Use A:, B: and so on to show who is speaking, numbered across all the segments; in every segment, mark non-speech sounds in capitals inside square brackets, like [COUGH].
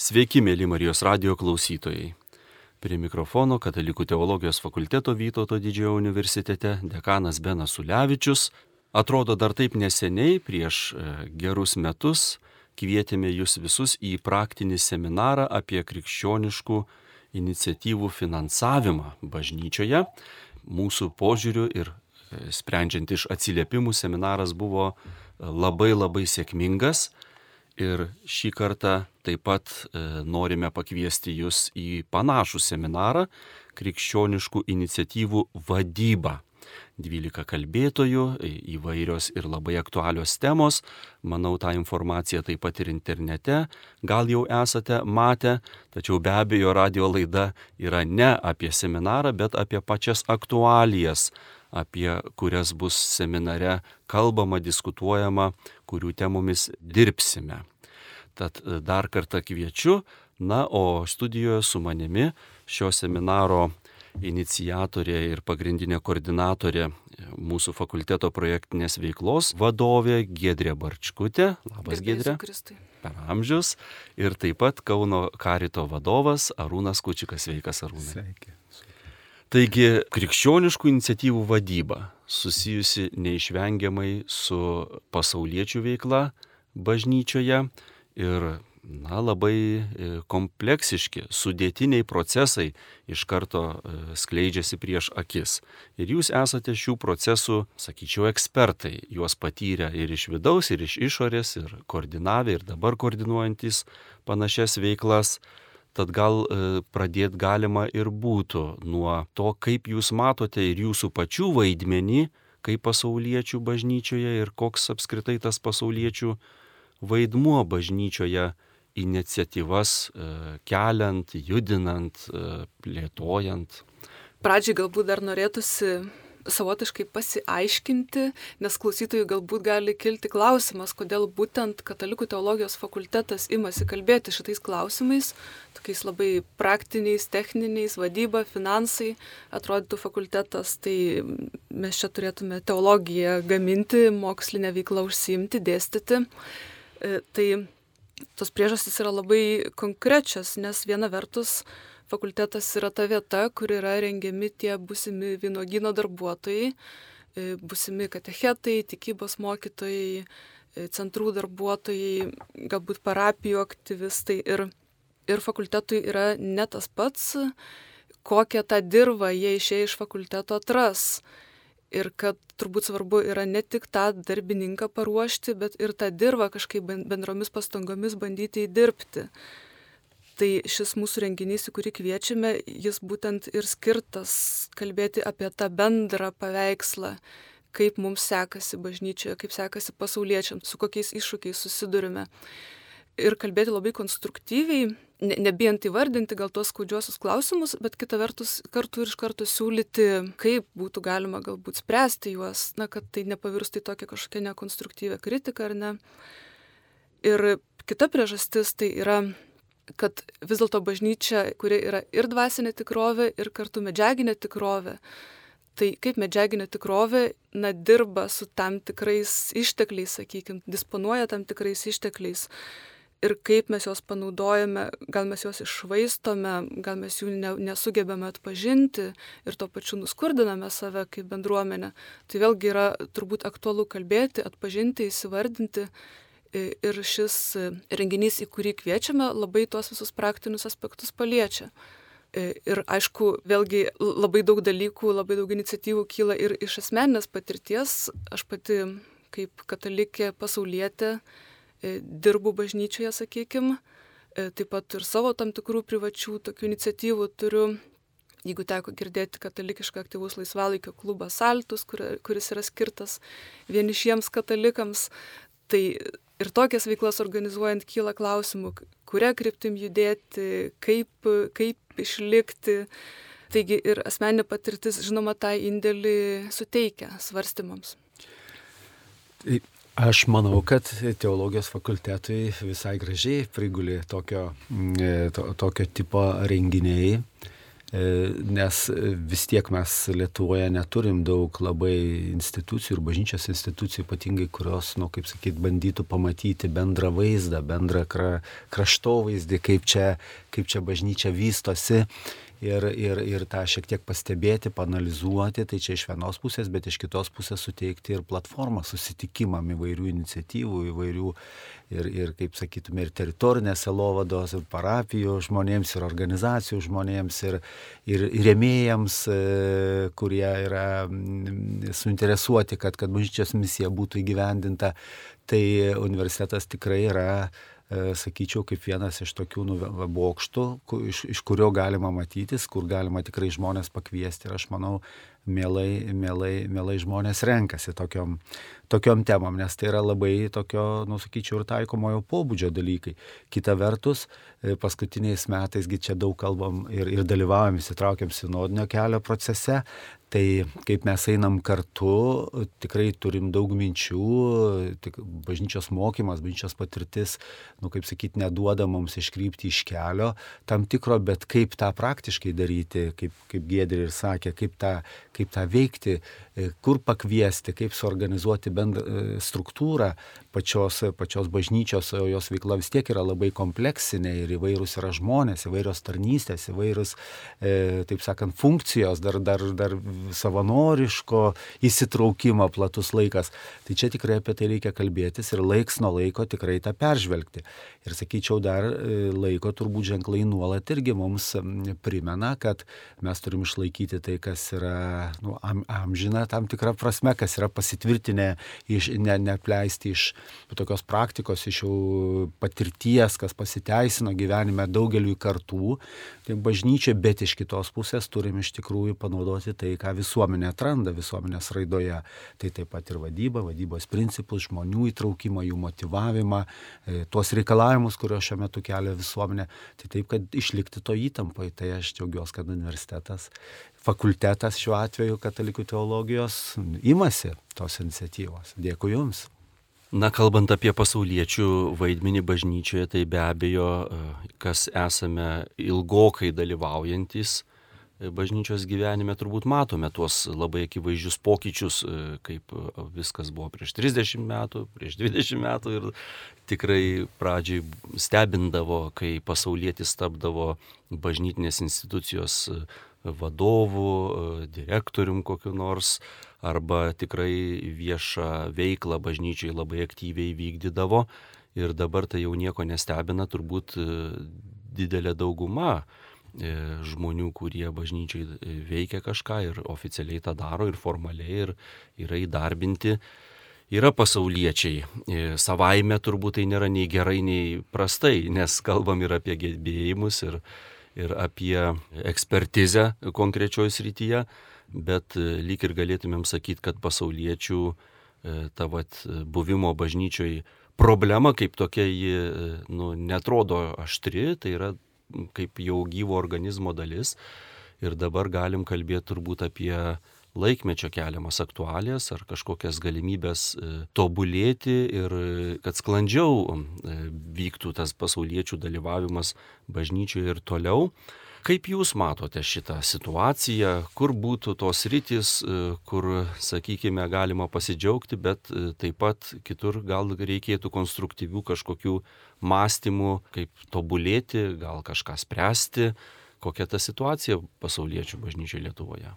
A: Sveiki, mėly Marijos radio klausytojai. Prie mikrofono Katalikų teologijos fakulteto Vytauto didžiojo universitete dekanas Benas Ulevičius. Atrodo, dar taip neseniai, prieš e, gerus metus, kvietėme jūs visus į praktinį seminarą apie krikščioniškų iniciatyvų finansavimą bažnyčioje. Mūsų požiūriu ir e, sprendžiant iš atsiliepimų seminaras buvo labai labai sėkmingas Ir šį kartą taip pat e, norime pakviesti jūs į panašų seminarą krikščioniškų iniciatyvų vadybą. 12 kalbėtojų, įvairios ir labai aktualios temos. Manau, tą informaciją taip pat ir internete gal jau esate matę, tačiau be abejo radio laida yra ne apie seminarą, bet apie pačias aktualijas, apie kurias bus seminare kalbama, diskutuojama, kurių temomis dirbsime. Tad e, dar kartą kviečiu, na, o studijoje su manimi šio seminaro iniciatorė ir pagrindinė koordinatorė e, mūsų fakulteto projektinės veiklos vadovė Gedrė Barčkutė. Labas Gedrė. Per amžius. Ir taip pat Kauno karito vadovas Arūnas Kučikas. Sveikas Arūnas.
B: Sveiki.
A: Taigi, krikščioniškų iniciatyvų vadyba susijusi neišvengiamai su pasauliečių veikla bažnyčioje ir na, labai e, kompleksiški, sudėtiniai procesai iš karto e, skleidžiasi prieš akis. Ir jūs esate šių procesų, sakyčiau, ekspertai, juos patyrę ir iš vidaus, ir iš išorės, ir koordinavę, ir dabar koordinuojantis panašias veiklas. Tad gal e, pradėti galima ir būtų nuo to, kaip jūs matote ir jūsų pačių vaidmenį kaip pasauliečių bažnyčioje ir koks apskritai tas pasauliečių vaidmuo bažnyčioje iniciatyvas e, keliant, judinant, e, plėtojant.
C: Pradžiai galbūt dar norėtųsi savotiškai pasiaiškinti, nes klausytojai galbūt gali kilti klausimas, kodėl būtent Katalikų teologijos fakultetas imasi kalbėti šitais klausimais, tokiais labai praktiniais, techniniais, vadyba, finansai, atrodytų fakultetas, tai mes čia turėtume teologiją gaminti, mokslinę veiklą užsiimti, dėstyti. E, tai tos priežastys yra labai konkrečios, nes viena vertus fakultetas yra ta vieta, kur yra rengiami tie busimi vynogino darbuotojai, e, busimi katechetai, tikybos mokytojai, e, centrų darbuotojai, galbūt parapijų aktyvistai ir, ir fakultetui yra ne tas pats, kokią tą dirbą jie išėję iš fakulteto atras ir kad turbūt svarbu yra ne tik tą darbininką paruošti, bet ir tą dirbą kažkaip bendromis pastangomis bandyti įdirbti. Tai šis mūsų renginys, į kurį kviečiame, jis būtent ir skirtas kalbėti apie tą bendrą paveikslą, kaip mums sekasi bažnyčioje, kaip sekasi pasauliečiams, su kokiais iššūkiais susidurime. Ir kalbėti labai konstruktyviai, ne, nebijant įvardinti gal tos skaudžiosius klausimus, bet kita vertus kartu ir iš karto siūlyti, kaip būtų galima galbūt spręsti juos, na, kad tai nepavirstų į tokią kažkokią nekonstruktyvę kritiką ar ne. Ir kita priežastis tai yra kad vis dėlto bažnyčia, kuri yra ir dvasinė tikrovė, ir kartu medžiaginė tikrovė, tai kaip medžiaginė tikrovė, na, dirba su tam tikrais ištekliais, sakykime, disponuoja tam tikrais ištekliais ir kaip mes juos panaudojame, gal mes juos išvaistome, gal mes jų ne, nesugebame atpažinti ir tuo pačiu nuskurdiname save kaip bendruomenę. Tai vėlgi yra turbūt aktualu kalbėti, atpažinti, įsivardinti. Ir šis renginys, į kurį kviečiame, labai tuos visus praktinius aspektus paliečia. Ir aišku, vėlgi labai daug dalykų, labai daug iniciatyvų kyla ir iš asmeninės patirties. Aš pati kaip katalikė pasaulietė E, dirbu bažnyčioje, sakykime, taip pat ir savo tam tikrų privačių tokių iniciatyvų turiu. Jeigu teko girdėti katalikišką aktyvus laisvalaikio klubą Saltus, kur, kuris yra skirtas vienišiems katalikams, tai ir tokias veiklas organizuojant kyla klausimų, kuria kryptim judėti, kaip, kaip išlikti. Taigi ir asmeninė patirtis, žinoma, tą indėlį suteikia svarstymams.
B: Tai Aš manau, kad teologijos fakultetui visai gražiai prigulė tokio, mm, to, tokio tipo renginiai, nes vis tiek mes Lietuvoje neturim daug labai institucijų ir bažnyčios institucijų, ypatingai kurios, nu, kaip sakyt, bandytų pamatyti bendrą vaizdą, bendrą kra, kraštovaizdį, kaip čia, kaip čia bažnyčia vystosi ir, ir, ir tą šiek tiek pastebėti, panalizuoti, tai čia iš vienos pusės, bet iš kitos pusės suteikti ir platformą susitikimam įvairių iniciatyvų, įvairių ir, ir kaip sakytume, ir teritorinės selovados, ir parapijų žmonėms, ir organizacijų žmonėms, ir, ir rėmėjams, e, kurie yra mm, suinteresuoti, kad, kad bažnyčios misija būtų įgyvendinta. Tai universitetas tikrai yra sakyčiau, kaip vienas iš tokių nu, bokštų, iš, iš kurio galima matytis, kur galima tikrai žmonės pakviesti. Ir aš manau, mielai, mielai, mielai žmonės renkasi tokiom, tokiom temom, nes tai yra labai tokio, nusakyčiau, ir taikomojo pobūdžio dalykai. Kita vertus, e, paskutiniais metais, čia daug kalbam ir, ir dalyvaujam, įsitraukiam sinodinio kelio procese, Tai kaip mes einam kartu, tikrai turim daug minčių, tik bažnyčios mokymas, bažnyčios patirtis, nu kaip sakyti, neduoda mums iškrypti iš kelio tam tikro, bet kaip tą praktiškai daryti, kaip, kaip Gėdri ir sakė, kaip tą, kaip tą veikti, kur pakviesti, kaip suorganizuoti bendrą struktūrą pačios, pačios bažnyčios, o jos veikla vis tiek yra labai kompleksinė ir įvairūs yra žmonės, įvairios tarnystės, įvairūs, e, taip sakant, funkcijos, dar, dar, dar savanoriško įsitraukimo platus laikas. Tai čia tikrai apie tai reikia kalbėtis ir laiks nuo laiko tikrai tą peržvelgti. Ir sakyčiau, dar e, laiko turbūt ženklai nuolat irgi mums primena, kad mes turim išlaikyti tai, kas yra nu, am, amžina tam tikrą prasme, kas yra pasitvirtinę, iš, ne, nepleisti iš tokios praktikos, iš jau patirties, kas pasiteisino gyvenime daugeliu kartų, tai bažnyčia, bet iš kitos pusės turim iš tikrųjų panaudoti tai, ką visuomenė atranda visuomenės raidoje. Tai taip pat ir vadyba, vadybos principus, žmonių įtraukimą, jų motivavimą, e, tuos reikalavimus, kuriuos šiuo metu kelia visuomenė. Tai taip, kad išlikti to įtampai. Tai aš džiaugiuosi, kad universitetas, fakultetas šiuo atveju katalikų teologijos imasi tos iniciatyvos. Dėkui Jums.
A: Na, kalbant apie pasauliečių vaidmenį bažnyčioje, tai be abejo, e, kas esame ilgokai dalyvaujantis bažnyčios gyvenime turbūt matome tuos labai akivaizdžius pokyčius, e, kaip e, viskas buvo prieš 30 metų, prieš 20 metų ir tikrai pradžiai stebindavo, kai pasaulietis tapdavo bažnytinės institucijos e, vadovu, direktorium kokiu nors, arba tikrai viešą veiklą bažnyčiai labai aktyviai vykdydavo. Ir dabar tai jau nieko nestebina, turbūt didelė dauguma E, žmonių, kurie bažnyčiai e, veikia kažką ir oficialiai tą daro ir formaliai ir yra įdarbinti, yra pasauliečiai. E, savaime turbūt tai nėra nei gerai, nei prastai, nes kalbam ir apie gebėjimus, ir, ir apie ekspertizę konkrečioje srityje, bet lyg ir galėtumėm sakyti, kad pasauliečių ta vat, buvimo bažnyčioj problema kaip tokia ji nu, netrodo aštri, tai yra kaip jau gyvo organizmo dalis. Ir dabar galim kalbėti turbūt apie laikmečio keliamas aktualijas ar kažkokias galimybės e, tobulėti ir e, kad sklandžiau e, vyktų tas pasauliečių dalyvavimas bažnyčioje ir toliau. Kaip Jūs matote šitą situaciją, kur būtų tos rytis, kur, sakykime, galima pasidžiaugti, bet taip pat kitur gal reikėtų konstruktyvių kažkokių mąstymų, kaip tobulėti, gal kažką spręsti, kokia ta situacija pasauliečių bažnyčioje Lietuvoje.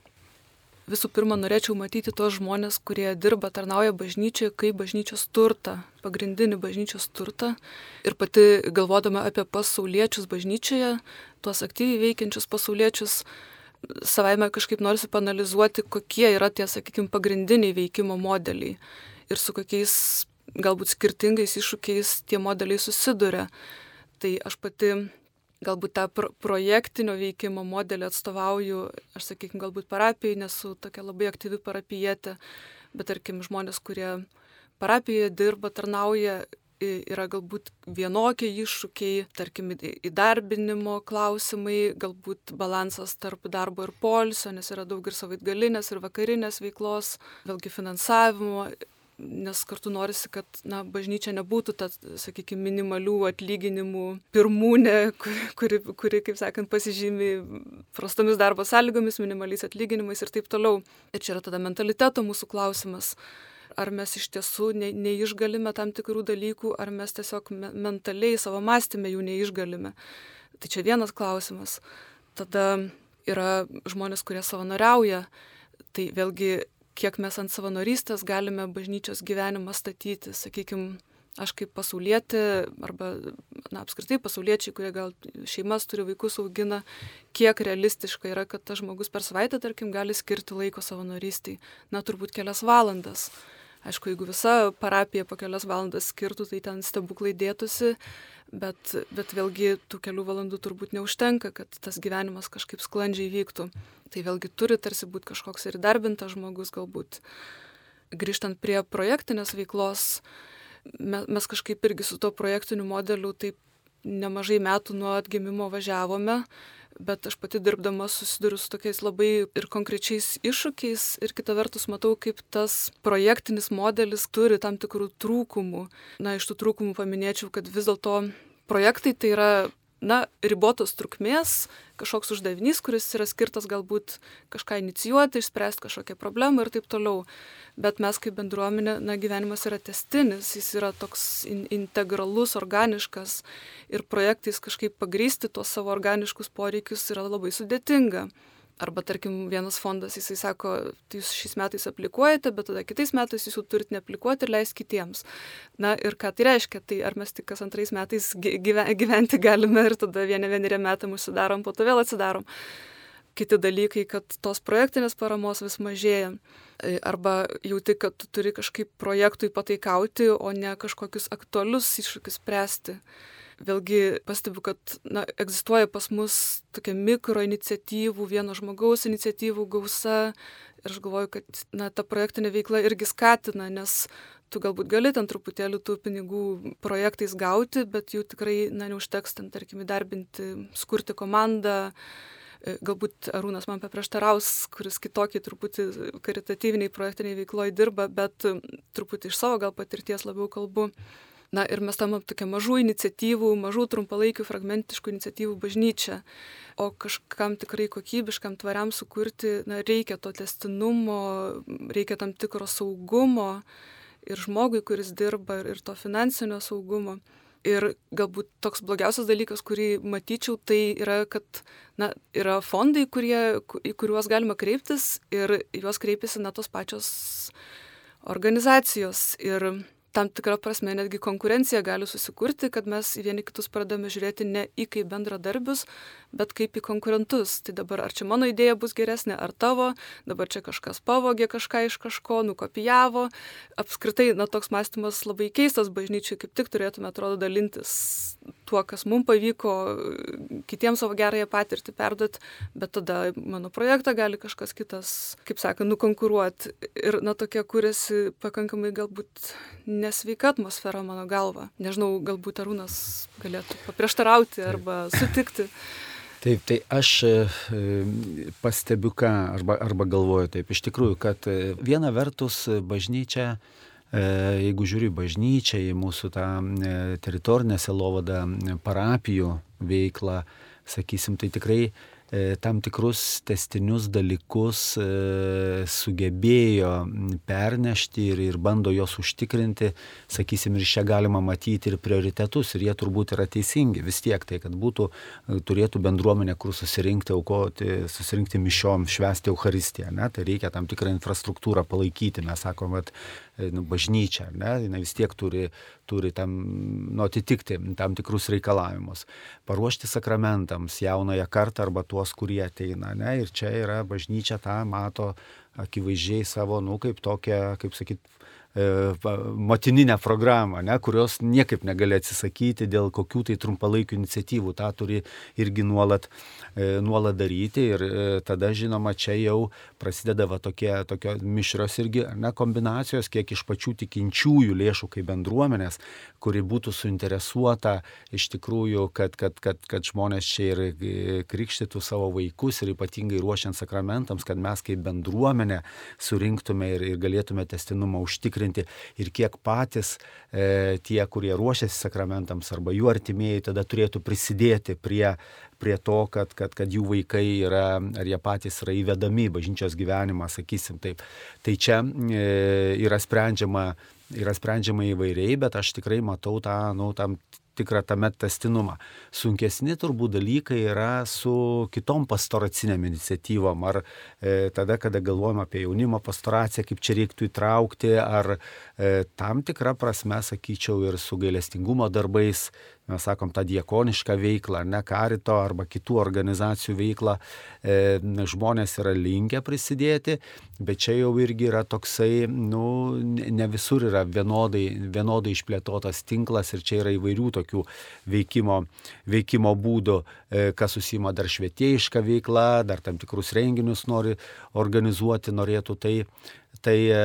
C: Visų pirma, norėčiau matyti tos žmonės, kurie dirba, tarnauja bažnyčioje, kaip bažnyčios turtą, pagrindinį bažnyčios turtą. Ir pati galvodama apie pasauliečius bažnyčioje, tuos aktyviai veikiančius pasauliečius, savaime kažkaip norisi panalizuoti, kokie yra tie, sakykime, pagrindiniai veikimo modeliai ir su kokiais galbūt skirtingais iššūkiais tie modeliai susiduria. Tai aš pati galbūt tą pro projektinio veikimo modelį atstovauju, aš sakykime, galbūt parapijai, nesu tokia labai aktyvi parapijietė, bet tarkim žmonės, kurie parapijoje dirba, tarnauja, yra galbūt vienokie iššūkiai, tarkim, įdarbinimo klausimai, galbūt balansas tarp darbo ir polisio, nes yra daug ir savaitgalinės, ir vakarinės veiklos, vėlgi finansavimo nes kartu norisi, kad na, bažnyčia nebūtų ta, sakykime, minimalių atlyginimų pirmūnė, kuri, kuri, kaip sakant, pasižymi prastomis darbo sąlygomis, minimaliais atlyginimais ir taip toliau. Ir čia yra tada mentaliteto mūsų klausimas. Ar mes iš tiesų ne, neišgalime tam tikrų dalykų, ar mes tiesiog me, mentaliai savo mąstymę jų neišgalime. Tai čia vienas klausimas. Tada yra žmonės, kurie savanoriauja. Tai vėlgi kiek mes ant savanorystės galime bažnyčios gyvenimą statyti, sakykime, aš kaip pasaulietė, arba na, apskritai pasauliečiai, kurie gal šeimas turi vaikus augina, kiek realistiška yra, kad tas žmogus per savaitę, tarkim, gali skirti laiko savanorystiai, na, turbūt kelias valandas. Aišku, jeigu visa parapija po kelias valandas skirtų, tai ten stebuklai dėtųsi, bet, bet vėlgi tų kelių valandų turbūt neužtenka, kad tas gyvenimas kažkaip sklandžiai vyktų. Tai vėlgi turi tarsi būti kažkoks ir darbintas žmogus galbūt. Grįžtant prie projektinės veiklos, mes kažkaip irgi su tuo projektiniu modeliu taip nemažai metų nuo atgimimo važiavome bet aš pati dirbdama susiduriu su tokiais labai ir konkrečiais iššūkiais ir kita vertus matau, kaip tas projektinis modelis turi tam tikrų trūkumų. Na, iš tų trūkumų paminėčiau, kad vis dėlto projektai tai yra na, ribotos trukmės, kažkoks uždavinys, kuris yra skirtas galbūt kažką inicijuoti, išspręsti kažkokią problemą ir taip toliau. Bet mes kaip bendruomenė, na, gyvenimas yra testinis, jis yra toks in integralus, organiškas ir projektais kažkaip pagrysti tuos savo organiškus poreikius yra labai sudėtinga. Arba tarkim vienas fondas, jisai sako, tai jūs šiais metais aplikuojate, bet tada kitais metais jūs jau turite neaplikuoti ir leisti kitiems. Na ir ką tai reiškia, tai ar mes tik kas antrais metais gyventi galime ir tada vieni vieneriem metam užsidarom, po to vėl atsidarom. Kiti dalykai, kad tos projektinės paramos vis mažėja. E, arba jauti, kad tu turi kažkaip projektui pataikauti, o ne kažkokius aktualius iššūkius spręsti vėlgi pastebiu, kad na, egzistuoja pas mus tokia mikro iniciatyvų, vieno žmogaus iniciatyvų gausa ir aš galvoju, kad na, ta projektinė veikla irgi skatina, nes tu galbūt gali ten truputėlį tų pinigų projektais gauti, bet jų tikrai na, neužteks ten, tarkim, įdarbinti, skurti komandą. Galbūt Arūnas man paprieštaraus, kuris kitokį truputį karitatyviniai projektiniai veikloje dirba, bet truputį iš savo gal patirties labiau kalbu Na ir mes tamam tokia mažų iniciatyvų, mažų trumpalaikių fragmentiškų iniciatyvų bažnyčia. O kažkam tikrai kokybiškam tvariam sukurti na, reikia to testinumo, reikia tam tikro saugumo ir žmogui, kuris dirba, ir to finansinio saugumo. Ir galbūt toks blogiausias dalykas, kurį matyčiau, tai yra, kad na, yra fondai, kurie, į kuriuos galima kreiptis ir juos kreipiasi na tos pačios organizacijos. Ir tam tikra prasme netgi konkurencija gali susikurti, kad mes vieni kitus pradame žiūrėti ne į kaip bendradarbius, bet kaip į konkurentus. Tai dabar ar čia mano idėja bus geresnė, ar tavo, dabar čia kažkas pavogė kažką iš kažko, nukopijavo. Apskritai, na, toks mąstymas labai keistas bažnyčiai, kaip tik turėtume, atrodo, dalintis tuo, kas mums pavyko, kitiems savo gerąją patirtį perduoti, bet tada mano projektą gali kažkas kitas, kaip sakant, nukonkuruoti. Ir, na, tokia kuriasi pakankamai galbūt nesveika atmosfera mano galva. Nežinau, galbūt Arūnas galėtų paprieštarauti arba sutikti.
B: Taip, tai aš e, e, pastebiu ką, arba, arba galvoju taip, iš tikrųjų, kad e, viena vertus bažnyčia, jeigu žiūri bažnyčią, į mūsų tą teritorinę selovadą, parapijų veiklą, sakysim, tai tikrai E, tam tikrus testinius dalykus e, sugebėjo pernešti ir, ir bando juos užtikrinti, sakysim, ir čia galima matyti ir prioritetus, ir jie turbūt yra teisingi vis tiek, tai kad būtų, e, turėtų bendruomenė, kur susirinkti, aukoti, susirinkti mišiom, švesti Euharistiją, ne? tai reikia tam tikrą infrastruktūrą palaikyti, mes sakom, kad nu, bažnyčia, ne? jinai vis tiek turi, turi tam, nu, atitikti tam tikrus reikalavimus. Paruošti sakramentams jaunąją kartą arba tuos, kurie ateina. Ne? Ir čia yra bažnyčia tą mato akivaizdžiai savo, nu, kaip tokia, kaip sakyt, E, motininę programą, ne, kurios niekaip negali atsisakyti dėl kokių tai trumpalaikių iniciatyvų. Ta turi irgi nuolat, e, nuolat daryti ir e, tada, žinoma, čia jau prasideda va tokie, tokio mišrios irgi ne, kombinacijos, kiek iš pačių tikinčiųjų lėšų kaip bendruomenės, kuri būtų suinteresuota iš tikrųjų, kad, kad, kad, kad žmonės čia ir krikštytų savo vaikus ir ypatingai ruošiant sakramentams, kad mes kaip bendruomenė surinktume ir, ir galėtume testinumą užtikrinti užtikrinti ir kiek patys e, tie, kurie ruošiasi sakramentams arba jų artimieji, tada turėtų prisidėti prie, prie to, kad, kad, kad jų vaikai yra, ar jie patys yra įvedami į bažnyčios gyvenimą, sakysim taip. Tai čia e, yra sprendžiama yra sprendžiama įvairiai, bet aš tikrai matau tą, nu, tam tikrą tame testinumą. Sunkesni turbūt dalykai yra su kitom pastoraciniam iniciatyvom, ar e, tada, kada galvojam apie jaunimo pastoraciją, kaip čia reiktų įtraukti, ar e, tam tikrą prasme, sakyčiau, ir su gailestingumo darbais mes sakom, tą diekonišką veiklą, ne karito arba kitų organizacijų veiklą, e, žmonės yra linkę prisidėti, bet čia jau irgi yra toksai, nu, ne visur yra vienodai, vienodai išplėtotas tinklas ir čia yra įvairių tokių veikimo, veikimo būdų, e, kas susima dar švietėjišką veiklą, dar tam tikrus renginius nori organizuoti, norėtų tai Tai e,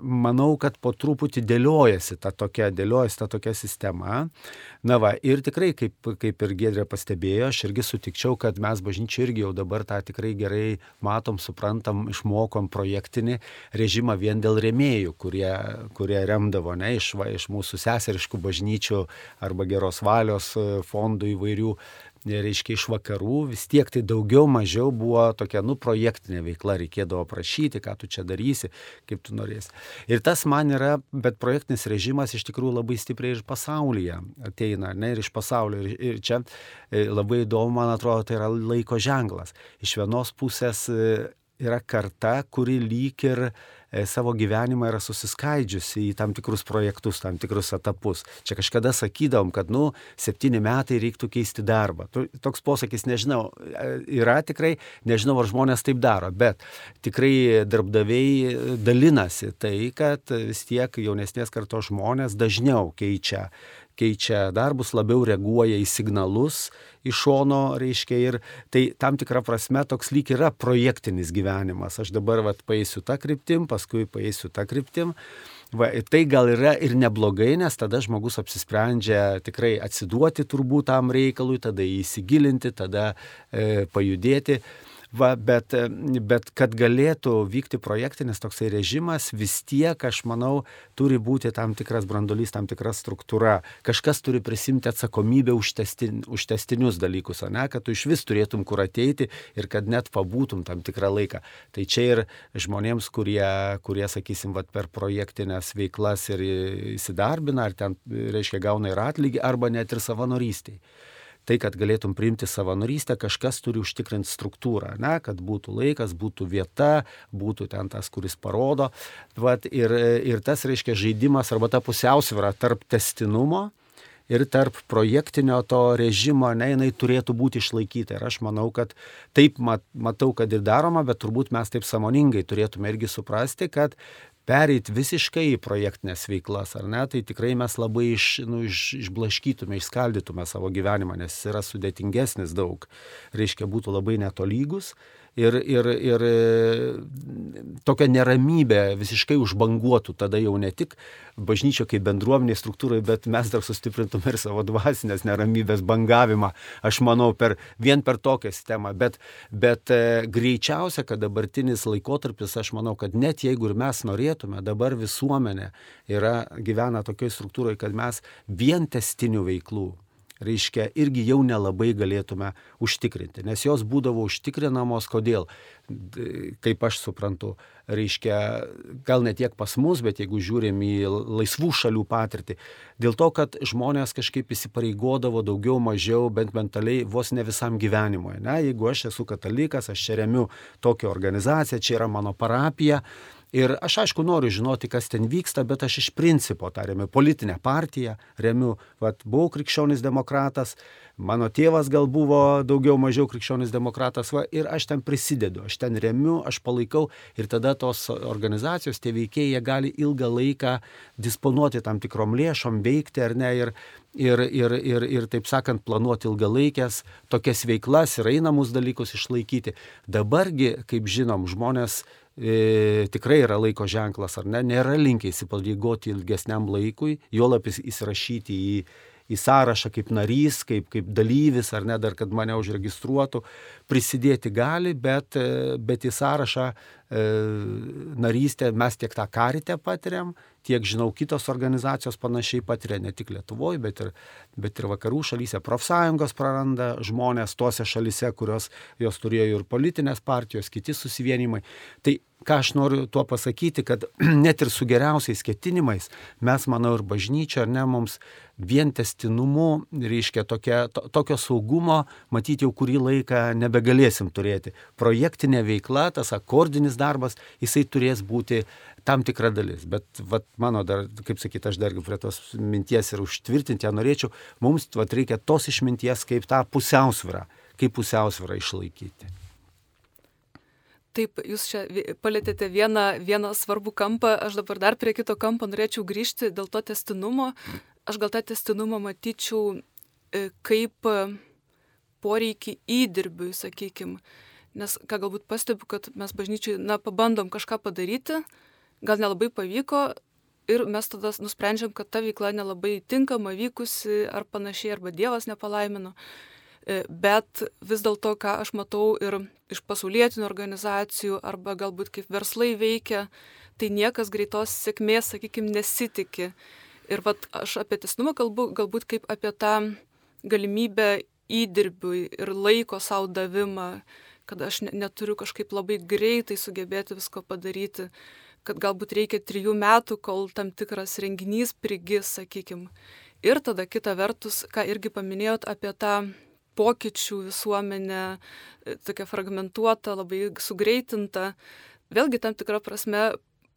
B: manau, kad po truputį dėliojasi ta tokia, dėliojasi ta tokia sistema. Na va, ir tikrai, kaip, kaip ir Gedrė pastebėjo, aš irgi sutikčiau, kad mes bažnyčiai irgi jau dabar tą tikrai gerai matom, suprantam, išmokom projektinį režimą vien dėl remėjų, kurie, kurie remdavo ne, iš, va, iš mūsų seseriškų bažnyčių arba geros valios e, fondų įvairių reiškia iš vakarų, vis tiek tai daugiau mažiau buvo tokia, nu, projektinė veikla, reikėdavo prašyti, ką tu čia darysi, kaip tu norėsi. Ir tas man yra, bet projektinis režimas iš tikrųjų labai stipriai ir pasaulyje ateina, ne, ir iš pasaulio. Ir, ir čia e, labai įdomu, man atrodo, tai yra laiko ženklas. Iš vienos pusės e, yra karta, kuri lyg ir E, savo gyvenimą yra susiskaidžiusi į tam tikrus projektus, tam tikrus etapus. Čia kažkada sakydavom, kad, nu, septyni metai reiktų keisti darbą. Toks posakis, nežinau, e, yra tikrai, nežinau, ar žmonės taip daro, bet tikrai darbdaviai dalinasi tai, kad vis tiek jaunesnės kartos žmonės dažniau keičia keičia darbus, labiau reaguoja į signalus iš šono, reiškia, ir tai tam tikrą prasme toks lyg yra projektinis gyvenimas. Aš dabar vat paėsiu tą kryptim, paskui paėsiu tą kryptim. Va, tai gal yra ir neblogai, nes tada žmogus apsisprendžia tikrai atsiduoti turbūt tam reikalui, tada įsigilinti, tada e, pajudėti. Va, bet, bet kad galėtų vykti projektinis toksai režimas, vis tiek, aš manau, turi būti tam tikras brandolys, tam tikra struktūra. Kažkas turi prisimti atsakomybę už, testin, už testinius dalykus, ne, kad tu iš vis turėtum kur ateiti ir kad net pabūtum tam tikrą laiką. Tai čia ir žmonėms, kurie, kurie sakysim, vat, per projektinės veiklas ir įsidarbina, ar ten, reiškia, gauna ir atlygį, arba net ir savanorystiai tai, kad galėtum priimti savanorystę, kažkas turi užtikrinti struktūrą, ne, kad būtų laikas, būtų vieta, būtų ten tas, kuris parodo. Vat, ir, ir tas reiškia žaidimas arba ta pusiausvėra tarp testinumo ir tarp projektinio to režimo, ne, jinai turėtų būti išlaikyta. Ir aš manau, kad taip mat, matau, kad ir daroma, bet turbūt mes taip samoningai turėtume irgi suprasti, kad pereiti visiškai į projektinės veiklas, ar ne, tai tikrai mes labai iš, nu, iš, išblaškytume, išskaldytume savo gyvenimą, nes jis yra sudėtingesnis daug. Reiškia, būtų labai netolygus ir, ir, ir e, tokia neramybė visiškai užbanguotų tada jau ne tik bažnyčio kaip bendruomenė struktūrai, bet mes dar sustiprintume ir savo dvasinės neramybės bangavimą, aš manau, per, vien per tokią sistemą. Bet, bet e, greičiausia, kad dabartinis laikotarpis, aš manau, kad net jeigu ir mes norėtume, dabar visuomenė yra, gyvena tokioje struktūroje, kad mes vien testinių veiklų reiškia, irgi jau nelabai galėtume užtikrinti, nes jos būdavo užtikrinamos, kodėl, kaip aš suprantu, reiškia, gal ne tiek pas mus, bet jeigu žiūrim į laisvų šalių patirtį, dėl to, kad žmonės kažkaip įsipareigodavo daugiau mažiau, bent mentaliai, vos ne visam gyvenimui. Ne? Jeigu aš esu katalikas, aš čia remiu tokią organizaciją, čia yra mano parapija, Ir aš aišku noriu žinoti, kas ten vyksta, bet aš iš principo tą remiu politinę partiją, remiu, vad, buvau krikščionis demokratas, mano tėvas gal buvo daugiau mažiau krikščionis demokratas, va, ir aš ten prisidedu, aš ten remiu, aš palaikau ir tada tos organizacijos, tie veikėjai gali ilgą laiką disponuoti tam tikrom lėšom, veikti ar ne, ir, ir, ir, ir, ir taip sakant, planuoti ilgalaikės tokias veiklas ir einamus dalykus išlaikyti. Dabargi, kaip žinom, žmonės e, tikrai yra laiko ženklas, ar ne, nėra linkę įsipareigoti ilgesniam laikui, juolap įsirašyti į, į sąrašą kaip narys, kaip, kaip dalyvis, ar ne, dar kad mane užregistruotų, prisidėti gali, bet, e, bet į sąrašą e, narystę mes tiek tą karitę patiriam, tiek žinau, kitos organizacijos panašiai patiria ne tik Lietuvoje, bet ir, bet ir vakarų šalyse. Profsąjungos praranda žmonės tose šalyse, kurios jos turėjo ir politinės partijos, kiti susivienimai. Tai ką aš noriu tuo pasakyti, kad [CLEARS THROAT] net ir su geriausiais ketinimais mes, manau, ir bažnyčia, ar ne, mums vien testinumu, reiškia tokia, to, tokio saugumo, matyti jau kurį laiką nebegalėsim turėti. Projektinė veikla, tas akordinis darbas, jisai turės būti tam tikra dalis. Bet vat, mano dar, kaip sakyti, aš dar prie tos minties ir užtvirtinti ją norėčiau, mums vat, reikia tos išminties kaip tą pusiausvyrą, kaip pusiausvyrą išlaikyti.
C: Taip, jūs čia palėtėte vieną, vieną svarbų kampą, aš dabar dar prie kito kampo norėčiau grįžti dėl to testinumo. Aš gal tą testinumą matyčiau e, kaip e, poreikį įdirbiui, sakykime. Nes ką galbūt pastebiu, kad mes bažnyčiai, na, pabandom kažką padaryti, gal nelabai pavyko ir mes tada nusprendžiam, kad ta veikla nelabai tinkama, vykusi ar panašiai, arba Dievas nepalaimino. E, bet vis dėlto, ką aš matau ir iš pasaulietinių organizacijų arba galbūt kaip verslai veikia, tai niekas greitos sėkmės, sakykime, nesitikė. Ir vat, aš apie tesnumą kalbu galbūt kaip apie tą galimybę įdirbiui ir laiko savo davimą, kad aš neturiu kažkaip labai greitai sugebėti visko padaryti, kad galbūt reikia trijų metų, kol tam tikras renginys prigis, sakykime. Ir tada kita vertus, ką irgi paminėjot apie tą pokyčių visuomenė, e, tokia fragmentuota, labai sugreitinta. Vėlgi tam tikrą prasme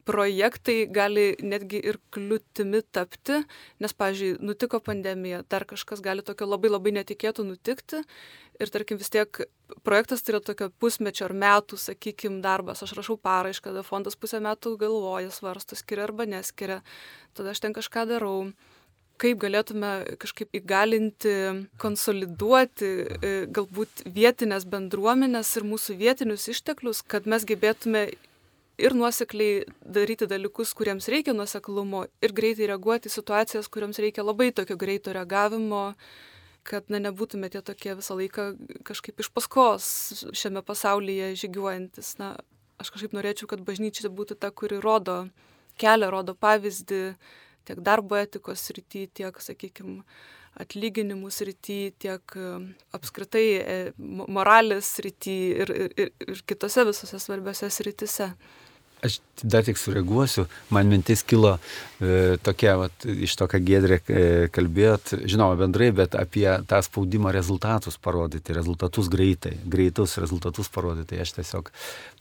C: projektai gali netgi ir kliūtimi tapti, nes, pavyzdžiui, nutiko pandemija, dar kažkas gali tokio labai labai netikėtų nutikti. Ir, tarkim, vis tiek projektas tai yra tokio pusmečio ar metų, sakykime, darbas, aš rašau paraišką, tada fondas pusę metų galvoja, svarsto, skiria arba neskiria, tada aš ten kažką darau kaip galėtume kažkaip įgalinti, konsoliduoti e, galbūt vietinės bendruomenės ir mūsų vietinius išteklius, kad mes gebėtume ir nuosekliai daryti dalykus, kuriems reikia nuoseklumo, ir greitai reaguoti į situacijas, kuriems reikia labai tokio greito reagavimo, kad na, nebūtume tie tokie visą laiką kažkaip iš paskos šiame pasaulyje žygiuojantis. Na, aš kažkaip norėčiau, kad bažnyčia būtų ta, kuri rodo kelią, rodo pavyzdį, tiek darbo etikos srity, tiek, sakykime, atlyginimų srity, tiek apskritai e, moralės srity ir, ir, ir kitose visose svarbiose srityse.
B: Aš dar tik sureaguosiu, man mintis kilo e, tokia, vat, iš to, ką Gedrė e, kalbėjot, žinoma, bendrai, bet apie tą spaudimą rezultatus parodyti, rezultatus greitai, greitus rezultatus parodyti. Aš tiesiog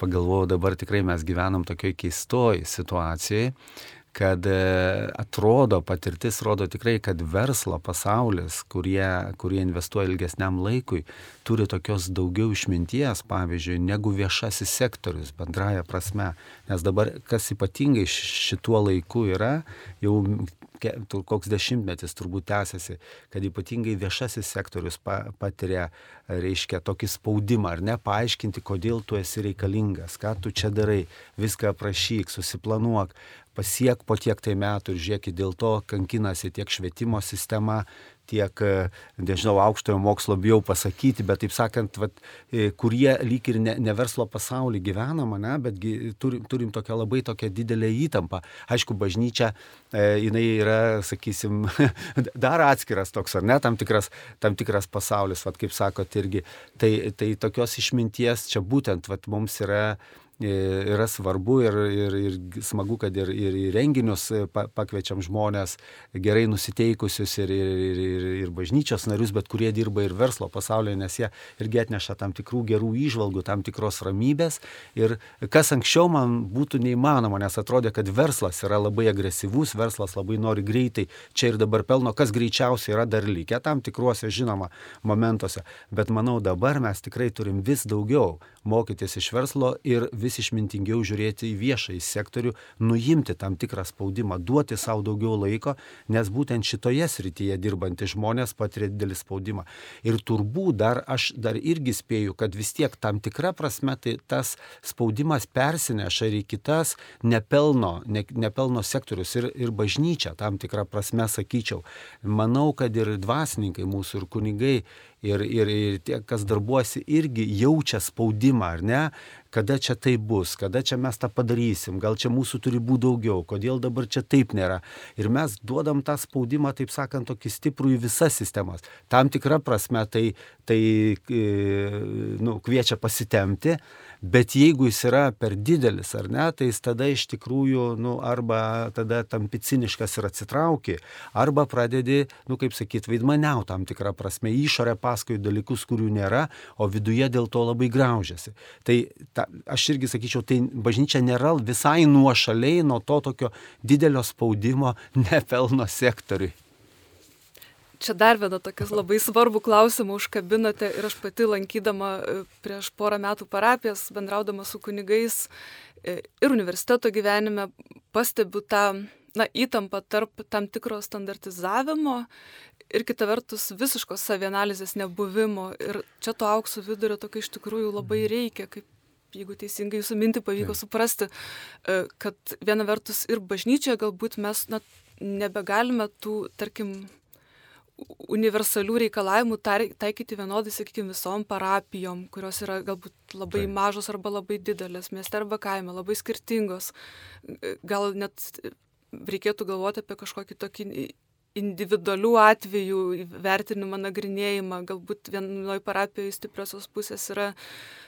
B: pagalvojau, dabar tikrai mes gyvenam tokioj keistoj situacijai, kad e, atrodo, patirtis rodo tikrai, kad verslo pasaulis, kurie, kurie investuoja ilgesniam laikui, turi tokios daugiau išminties, pavyzdžiui, negu viešasis sektorius bendraja prasme. Nes dabar, kas ypatingai šituo laiku yra, jau koks dešimtmetis turbūt tęsiasi, kad ypatingai viešasis sektorius patiria, reiškia, tokį spaudimą, ar ne, paaiškinti, kodėl tu esi reikalingas, ką tu čia darai, viską aprašyk, susiplanuok, pasiek po tiek tai metų ir žiūrėkit, dėl to kankinasi tiek švietimo sistema, tiek, e, nežinau, aukštojo mokslo bijau pasakyti, bet taip sakant, vat, e, kurie lyg ir ne, ne verslo pasaulį gyvenam, ne, bet turim, turim tokią labai tokią didelę įtampą. Aišku, bažnyčia, e, jinai yra, sakysim, [LAUGHS] dar atskiras toks, ar ne, tam tikras, tam tikras pasaulis, vat, kaip sakot, irgi. Tai, tai tokios išminties čia būtent vat, mums yra yra svarbu ir, ir, ir smagu, kad ir, ir į renginius pakviečiam žmonės gerai nusiteikusius ir, ir, ir, ir, ir bažnyčios narius, bet kurie dirba ir verslo pasaulyje, nes jie irgi atneša tam tikrų gerų įžvalgų, tam tikros ramybės. Ir kas anksčiau man būtų neįmanoma, nes atrodė, kad verslas yra labai agresyvus, verslas labai nori greitai čia ir dabar pelno, kas greičiausiai yra dar likę tam tikruose, žinoma, momentuose. Bet manau, dabar mes tikrai turim vis daugiau mokytis iš verslo ir vis išmintingiau žiūrėti į viešąjį sektorių, nuimti tam tikrą spaudimą, duoti savo daugiau laiko, nes būtent šitoje srityje dirbantys žmonės patiria didelį spaudimą. Ir turbūt dar aš dar irgi spėju, kad vis tiek tam tikra prasme tai tas spaudimas persineša ir į kitas nepelno, ne, nepelno sektorius ir, ir bažnyčia tam tikrą prasme sakyčiau. Manau, kad ir dvasininkai mūsų ir kunigai ir, ir, ir tie, kas darbuosi, irgi jaučia spaudimą, ar ne, kada čia tai bus, kada čia mes tą padarysim, gal čia mūsų turi būti daugiau, kodėl dabar čia taip nėra. Ir mes duodam tą spaudimą, taip sakant, tokį stiprų į visas sistemas. Tam tikrą prasme tai, tai e, nu, kviečia pasitemti, Bet jeigu jis yra per didelis ar ne, tai jis tada iš tikrųjų, nu, arba tada tampi ciniškas ir atsitrauki, arba pradedi, nu, kaip sakyt, vaidmaniau tam tikrą prasme, išorę paskui dalykus, kurių nėra, o viduje dėl to labai graužiasi. Tai ta, aš irgi sakyčiau, tai bažnyčia nėra visai nuošaliai nuo to tokio didelio spaudimo nepelno sektoriui
C: čia dar vieną tokias labai svarbų klausimą užkabinote ir aš pati lankydama e, prieš porą metų parapijas, bendraudama su kunigais e, ir universiteto gyvenime pastebiu tą na, įtampą tarp tam tikro standartizavimo ir kita vertus visiškos savianalizės nebuvimo. Ir čia to aukso vidurio tokio iš tikrųjų labai mhm. reikia, kaip jeigu teisingai jūsų mintį pavyko suprasti, e, kad viena vertus ir bažnyčioje galbūt mes na, nebegalime tų, tarkim, universalių reikalavimų taikyti vienodai, sakykime, visom parapijom, kurios yra galbūt labai Taip. mažos arba labai didelės, mieste arba kaime, labai skirtingos. Gal net reikėtų galvoti apie kažkokį tokį individualių atvejų vertinimą, nagrinėjimą. Galbūt vienoje parapijoje stipriosios pusės yra,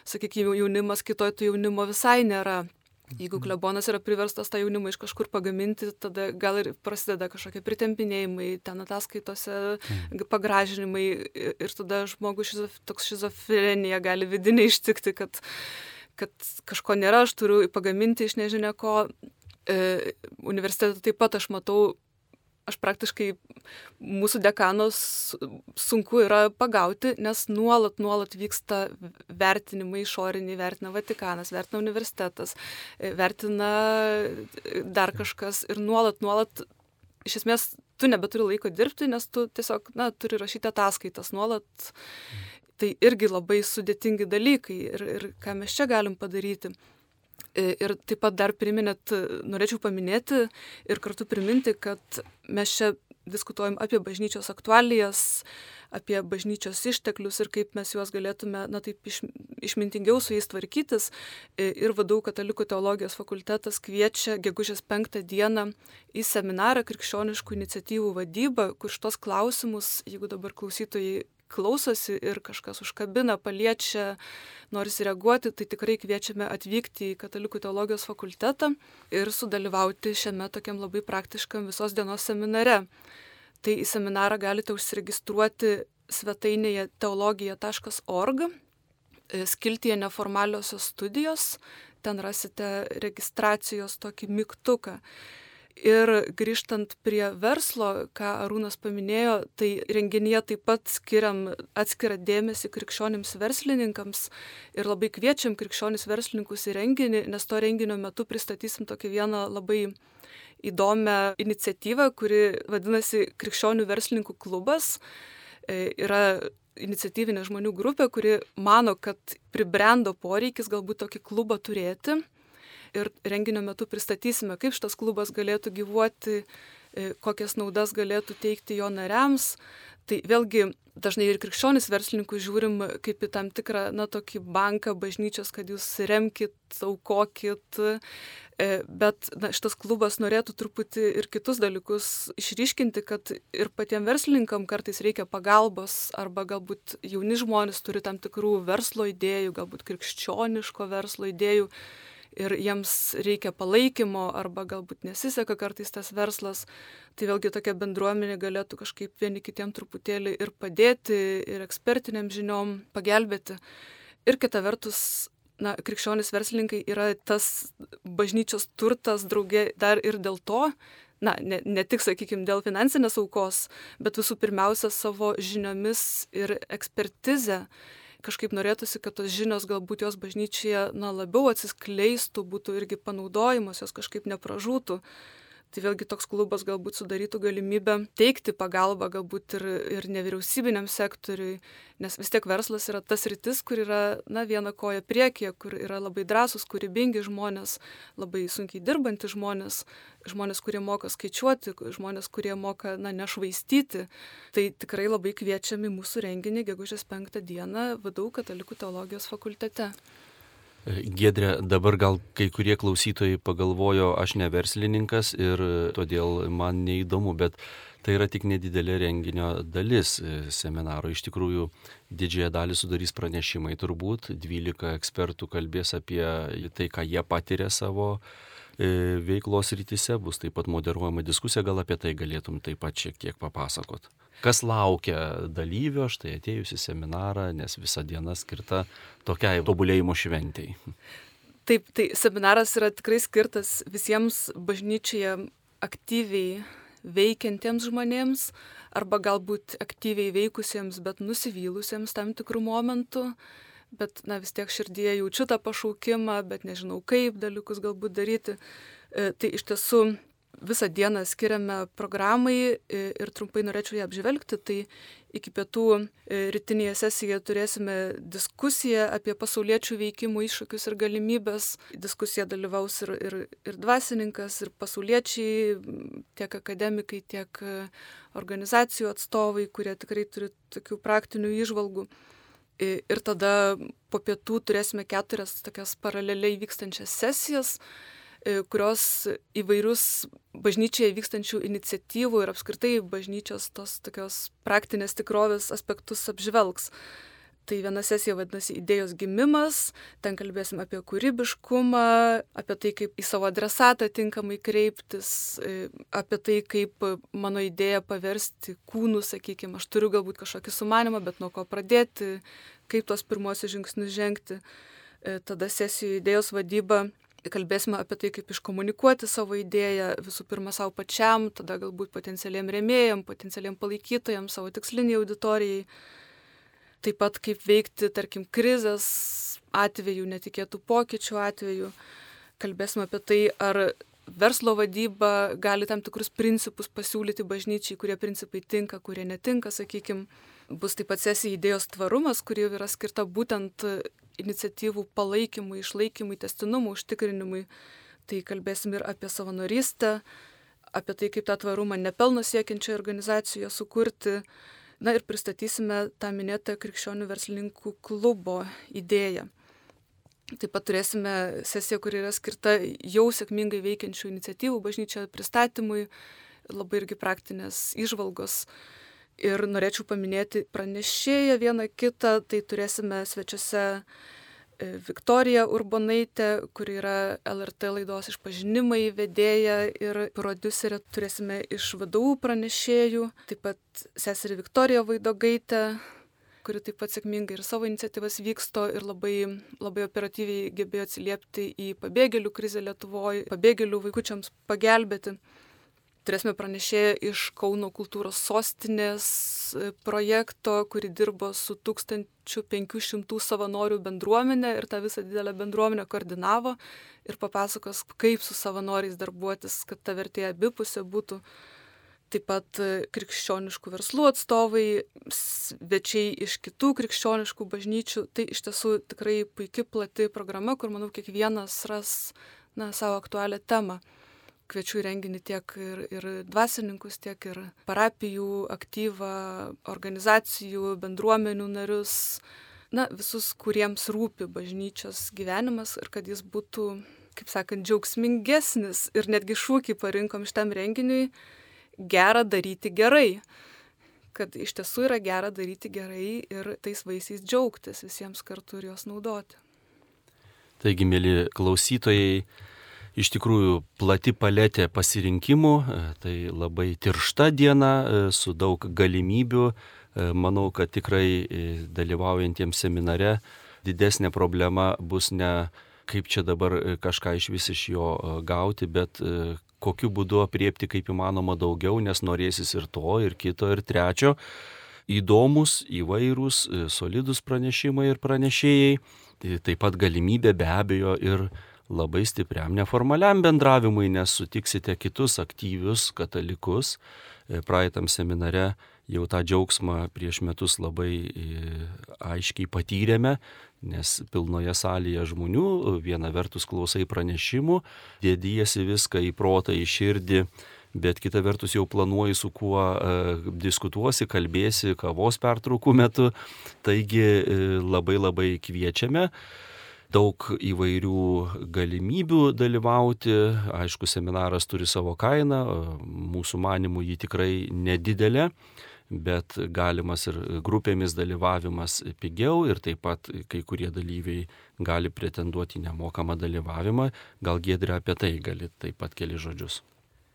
C: sakykime, jaunimas, kitoje to jaunimo visai nėra. Jeigu klebonas yra priverstas tą jaunimą iš kažkur pagaminti, tada gal ir prasideda kažkokie pritempinėjimai, ten ataskaitose mm. pagražinimai ir tada žmogus šizof, toks šizofrenija gali vidinė ištikti, kad, kad kažko nėra, aš turiu pagaminti iš nežinia ko. E, universitete taip pat aš matau aš praktiškai mūsų dekanos sunku yra pagauti, nes nuolat, nuolat vyksta vertinimai išoriniai, vertina Vatikanas, vertina universitetas, vertina dar kažkas ir nuolat, nuolat, iš esmės, tu nebeturi laiko dirbti, nes tu tiesiog, na, turi rašyti ataskaitas nuolat. Tai irgi labai sudėtingi dalykai ir, ir ką mes čia galim padaryti. Ir taip pat dar priminėt, norėčiau paminėti ir kartu priminti, kad mes čia diskutuojam apie bažnyčios aktualijas, apie bažnyčios išteklius ir kaip mes juos galėtume, na taip, iš, išmintingiau su jais tvarkytis. Ir vadau katalikų teologijos fakultetas kviečia gegužės penktą dieną į seminarą krikščioniškų iniciatyvų vadybą, kur šitos klausimus, jeigu dabar klausytojai klausosi ir kažkas užkabina, paliečia, norisi reaguoti, tai tikrai kviečiame atvykti į Katalikų teologijos fakultetą ir sudalyvauti šiame tokiam labai praktiškam visos dienos seminare. Tai į seminarą galite užsiregistruoti svetainėje teologija.org, skiltyje neformaliosios studijos, ten rasite registracijos tokį mygtuką. Ir grįžtant prie verslo, ką Arūnas paminėjo, tai renginyje taip pat skiriam atskirą dėmesį krikščionims verslininkams ir labai kviečiam krikščionis verslininkus į renginį, nes to renginio metu pristatysim tokį vieną labai įdomią iniciatyvą, kuri vadinasi Krikščionių verslininkų klubas. E, yra iniciatyvinė žmonių grupė, kuri mano, kad pribrendo poreikis galbūt tokį klubą turėti ir renginio metu pristatysime, kaip šitas klubas galėtų gyvuoti, e, kokias naudas galėtų teikti jo nariams. Tai vėlgi dažnai ir krikščionis verslininkų žiūrim kaip į tam tikrą, na, tokį banką bažnyčios, kad jūs remkit, aukokit, e, bet na, šitas klubas norėtų truputį ir kitus dalykus išryškinti, kad ir patiems verslininkam kartais reikia pagalbos, arba galbūt jauni žmonės turi tam tikrų verslo idėjų, galbūt krikščioniško verslo idėjų ir jiems reikia palaikymo arba galbūt nesiseka kartais tas verslas, tai vėlgi tokia bendruomenė galėtų kažkaip vieni kitiem truputėlį ir padėti, ir ekspertiniam žiniom pagelbėti. Ir kita vertus, na, krikščionis verslininkai yra tas bažnyčios turtas draugė dar ir dėl to, na, ne, ne tik, sakykime, dėl finansinės aukos, bet visų pirmiausia savo žiniomis ir ekspertizę kažkaip norėtųsi, kad tos žinios galbūt jos bažnyčioje na, labiau atsiskleistų, būtų irgi panaudojamos, jos kažkaip nepražūtų. Tai vėlgi toks klubas galbūt sudarytų galimybę teikti pagalbą galbūt ir, ir nevyriausybiniam sektoriui, nes vis tiek verslas yra tas rytis, kur yra, na, viena koja priekyje, kur yra labai drąsūs, kūrybingi žmonės, labai sunkiai dirbantys žmonės, žmonės, kurie moka skaičiuoti, žmonės, kurie moka, na, nešvaistyti. Tai tikrai labai kviečiami mūsų renginį gegužės penktą dieną vadovų katalikų teologijos fakultete.
A: Gedrė, dabar gal kai kurie klausytojai pagalvojo, aš ne verslininkas ir todėl man neįdomu, bet tai yra tik nedidelė renginio dalis seminaro. Iš tikrųjų, didžiąją dalį sudarys pranešimai turbūt, 12 ekspertų kalbės apie tai, ką jie patiria savo e, veiklos rytise, bus taip pat moderuojama diskusija, gal apie tai galėtum taip pat šiek tiek papasakot kas laukia dalyvio, štai atėjus į seminarą, nes visa diena skirta tokiai tobulėjimo šventijai.
C: Taip, tai seminaras yra tikrai skirtas visiems bažnyčioje aktyviai veikiantiems žmonėms arba galbūt aktyviai veikusiems, bet nusivylusiems tam tikrų momentų, bet na, vis tiek širdyje jaučiu tą pašaukimą, bet nežinau kaip dalykus galbūt daryti. E, tai iš tiesų visą dieną skiriame programai ir trumpai norėčiau ją apžvelgti. Tai iki pietų rytinėje sesijoje turėsime diskusiją apie pasauliečių veikimų iššūkius ir galimybės. Diskusija dalyvaus ir, ir, ir dvasininkas, ir pasauliečiai, tiek akademikai, tiek organizacijų atstovai, kurie tikrai turi tokių praktinių išvalgų. Ir tada po pietų turėsime keturias tokias paraleliai vykstančias sesijas E, kurios įvairius bažnyčioje vykstančių iniciatyvų ir apskritai bažnyčios tos tokios praktinės tikrovės aspektus apžvelgs. Tai viena sesija vadinasi idėjos gimimas, ten kalbėsim apie kūrybiškumą, apie tai, kaip į savo adresatą tinkamai kreiptis, e, apie tai, kaip mano idėją paversti kūnų, sakykime, aš turiu galbūt kažkokį sumanimą, bet nuo ko pradėti, kaip tuos pirmosius žingsnius žengti. E, tada sesijų idėjos vadyba kalbėsime apie tai, kaip iškomunikuoti savo idėją visų pirma savo pačiam, tada galbūt potencialiem remėjim, potencialiem palaikytojam, savo tiksliniai auditorijai. Taip pat kaip veikti, tarkim, krizės atveju, netikėtų pokyčių atveju. Kalbėsime apie tai, ar verslo vadyba gali tam tikrus principus pasiūlyti bažnyčiai, kurie principai tinka, kurie netinka, sakykime. Bus taip pat sesija idėjos tvarumas, kuri yra skirta būtent iniciatyvų palaikymui, išlaikymui, testinumui, užtikrinimui. Tai kalbėsim ir apie savanorystę, apie tai, kaip tą tvarumą nepelno siekiančioje organizacijoje sukurti. Na ir pristatysime tą minėtą krikščionių verslininkų klubo idėją. Taip pat turėsime sesiją, kuri yra skirta jau sėkmingai veikiančių iniciatyvų bažnyčioje pristatymui, labai irgi praktinės išvalgos Ir norėčiau paminėti pranešėją vieną kitą, tai turėsime svečiuose e, Viktorija Urbonaitė, kuri yra LRT laidos išpažinimai vedėja ir producerė, turėsime iš vadovų pranešėjų, taip pat seserį Viktoriją Vaidogaitę, kuri taip pat sėkmingai ir savo iniciatyvas vyksto ir labai, labai operatyviai gebėjo atsiliepti į pabėgėlių krizę Lietuvoje, pabėgėlių vaikučiams pagelbėti turėsime pranešėją iš Kauno kultūros sostinės e, projekto, kuri dirbo su 1500 savanorių bendruomenė ir tą visą didelę bendruomenę koordinavo ir papasakos, kaip su savanoriais darbuotis, kad ta vertė abipusė būtų. Taip pat e, krikščioniškų verslų atstovai, svečiai iš kitų krikščioniškų bažnyčių. Tai iš tiesų tikrai puikia plati programa, kur manau kiekvienas ras na, savo aktualią temą kviečiu į renginį tiek ir, ir dvasininkus, tiek ir parapijų aktyvą, organizacijų, bendruomenių narius, na, visus, kuriems rūpi bažnyčios gyvenimas ir kad jis būtų, kaip sakant, džiaugsmingesnis ir netgi šūkį parinkom šitam renginiui - gera daryti gerai. Kad iš tiesų yra gera daryti gerai ir tais vaisiais džiaugtis visiems kartu ir juos naudoti.
A: Taigi, mėly klausytojai, iš tikrųjų plati paletė pasirinkimų, e, tai labai tiršta diena e, su daug galimybių. E, manau, kad tikrai dalyvaujantiems seminare didesnė problema bus ne kaip čia dabar kažką iš vis iš jo gauti, bet kokiu būdu apriepti kaip įmanoma daugiau, nes norėsis ir to, ir kito, ir trečio. įdomus, įvairūs, solidus pranešimai ir pranešėjai. Tai taip pat galimybė be abejo ir labai stipriam neformaliam bendravimui, nes sutiksite kitus aktyvius katalikus. E, praeitam seminare jau tą džiaugsmą prieš metus labai aiškiai patyrėme, nes pilnoje salėje žmonių, viena vertus klausai pranešimų, dėdijasi viską į protą, į širdį, bet kita vertus jau planuoji su kuo e, diskutuosi, kalbėsi kavos pertraukų metu. Taigi e, labai labai kviečiame daug įvairių galimybių dalyvauti. Aišku, seminaras turi savo kainą, mūsų manimų jį tikrai nedidelė bet galimas ir grupėmis dalyvavimas pigiau ir taip pat kai kurie dalyviai gali pretenduoti nemokamą dalyvavimą. Gal Gedrė apie tai gali taip pat keli žodžius.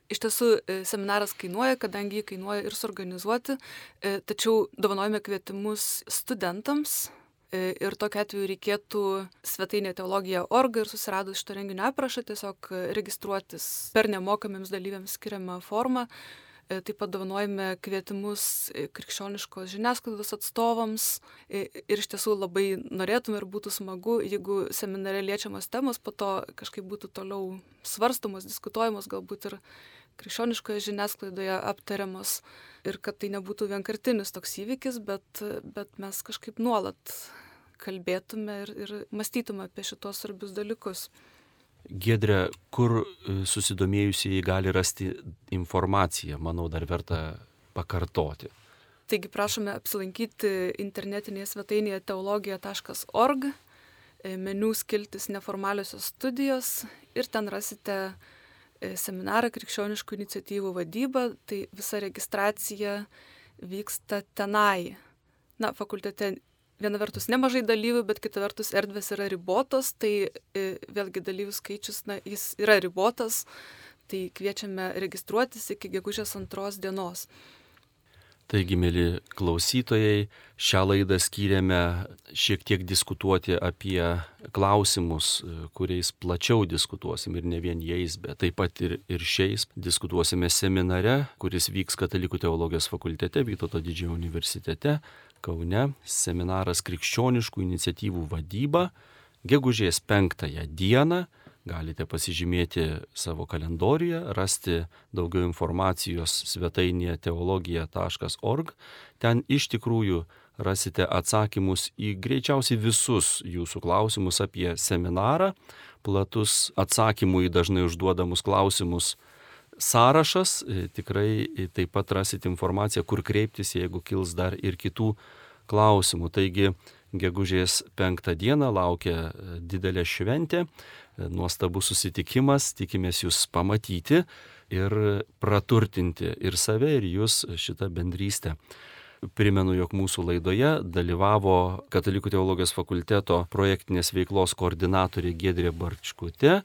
C: Iš tiesų, e, seminaras kainuoja, kadangi jį kainuoja ir suorganizuoti, e, tačiau dovanojame kvietimus studentams. E, ir tokiu atveju reikėtų svetainė teologija.org ir susiradus šito renginio aprašą tiesiog registruotis per nemokamiems dalyviams skiriamą formą. E, taip pat dovanojame kvietimus e, krikščioniškos žiniasklaidos atstovams. E, ir iš tiesų labai norėtume ir būtų smagu, jeigu seminare liečiamas temos po to kažkaip būtų toliau svarstomos, diskutuojamos, galbūt ir krikščioniškoje žiniasklaidoje aptariamos ir kad tai nebūtų vienkartinis toks įvykis, bet, bet mes kažkaip nuolat kalbėtume ir, ir mąstytume apie šitos svarbius dalykus.
A: Gedrė, kur e, susidomėjusieji gali rasti informaciją, manau, dar verta pakartoti.
C: Taigi prašome apsilankyti internetinėje svetainėje teologija.org, e, meniu skiltis neformaliosios studijos ir ten rasite seminarą krikščioniškų iniciatyvų vadyba, tai visa registracija vyksta tenai. Na, fakultete viena vertus nemažai dalyvių, bet kita vertus erdvės yra ribotos, tai e, vėlgi dalyvių skaičius, na, jis yra ribotas, tai kviečiame registruotis iki gegužės antros dienos.
A: Taigi, mėly klausytojai, šią laidą skyrėme šiek tiek diskutuoti apie klausimus, kuriais plačiau diskutuosim ir ne vien jais, bet taip pat ir, ir šiais. Diskutuosime seminare, kuris vyks Katalikų teologijos fakultete, Vytauto didžiojo universitete Kaune seminaras krikščioniškų iniciatyvų vadyba gegužės penktąją dieną. Galite pasižymėti savo kalendoriuje, rasti daugiau informacijos svetainėje teologija.org. Ten iš tikrųjų rasite atsakymus į greičiausiai visus jūsų klausimus apie seminarą, platus atsakymų į dažnai užduodamus klausimus sąrašas, tikrai taip pat rasit informaciją, kur kreiptis, jeigu kils dar ir kitų klausimų. Taigi, gegužės penktą dieną laukia didelė šventė, nuostabus susitikimas, tikimės jūs pamatyti ir praturtinti ir save, ir jūs šitą bendrystę. Primenu, jog mūsų laidoje dalyvavo Katalikų teologijos fakulteto projektinės veiklos koordinatorė Gedrė Barčkutė,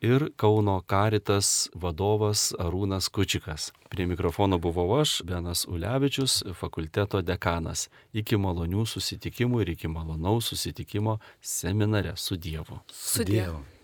A: ir Kauno Karitas vadovas Arūnas Kučikas. Prie mikrofono buvau aš, Benas Ulevičius, fakulteto dekanas. Iki malonių susitikimų ir iki malonaus susitikimo seminare su Dievu.
C: Su Dievu.